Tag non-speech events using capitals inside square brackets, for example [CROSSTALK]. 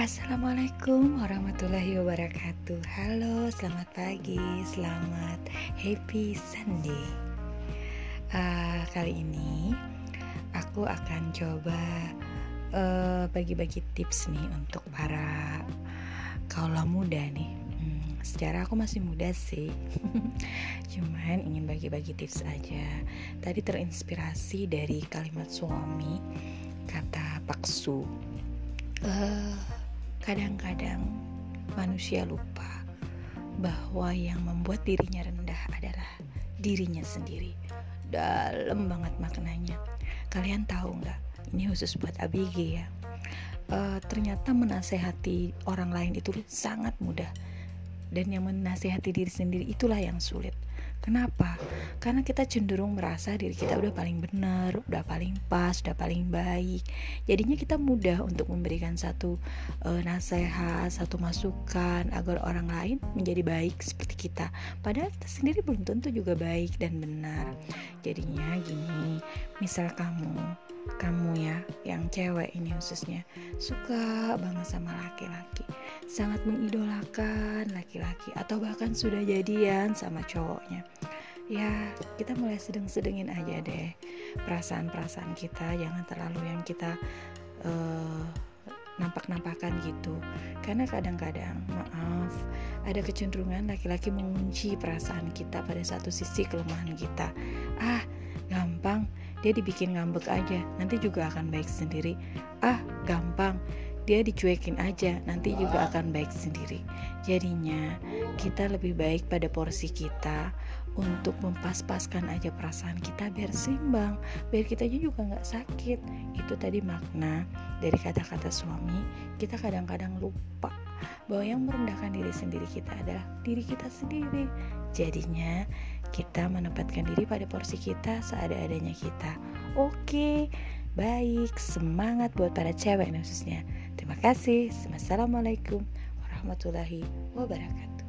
Assalamualaikum warahmatullahi wabarakatuh. Halo, selamat pagi, selamat happy Sunday. Uh, Kali ini aku akan coba uh, bagi-bagi uh, tips nih untuk para kaula muda nih. Hmm, Secara aku masih muda sih. [LAUGHS] Cuman ingin bagi-bagi tips aja. Tadi terinspirasi dari kalimat suami Kata Paksu. Uh, Kadang-kadang manusia lupa bahwa yang membuat dirinya rendah adalah dirinya sendiri. Dalam banget maknanya. Kalian tahu nggak? Ini khusus buat ABG ya. Uh, ternyata menasehati orang lain itu sangat mudah dan yang menasehati diri sendiri itulah yang sulit. Kenapa? Karena kita cenderung merasa diri kita udah paling benar, udah paling pas, udah paling baik. Jadinya kita mudah untuk memberikan satu uh, nasihat, satu masukan agar orang lain menjadi baik seperti kita. Padahal kita sendiri belum tentu juga baik dan benar. Jadinya gini, misal kamu kamu ya yang cewek ini khususnya suka banget sama laki-laki. Sangat mengidolakan laki-laki atau bahkan sudah jadian sama cowoknya. Ya kita mulai sedeng-sedengin aja deh perasaan-perasaan kita jangan terlalu yang kita uh, nampak-nampakan gitu. Karena kadang-kadang maaf ada kecenderungan laki-laki mengunci perasaan kita pada satu sisi kelemahan kita. Ah gampang dia dibikin ngambek aja nanti juga akan baik sendiri. Ah gampang. Dia dicuekin aja nanti juga akan baik sendiri. Jadinya kita lebih baik pada porsi kita untuk mempas-paskan aja perasaan kita biar seimbang biar kita juga nggak sakit. Itu tadi makna dari kata-kata suami kita kadang-kadang lupa bahwa yang merendahkan diri sendiri kita adalah diri kita sendiri. Jadinya kita menempatkan diri pada porsi kita seada-adanya kita. Oke baik. Semangat buat para cewek khususnya. Terima kasih. Assalamualaikum warahmatullahi wabarakatuh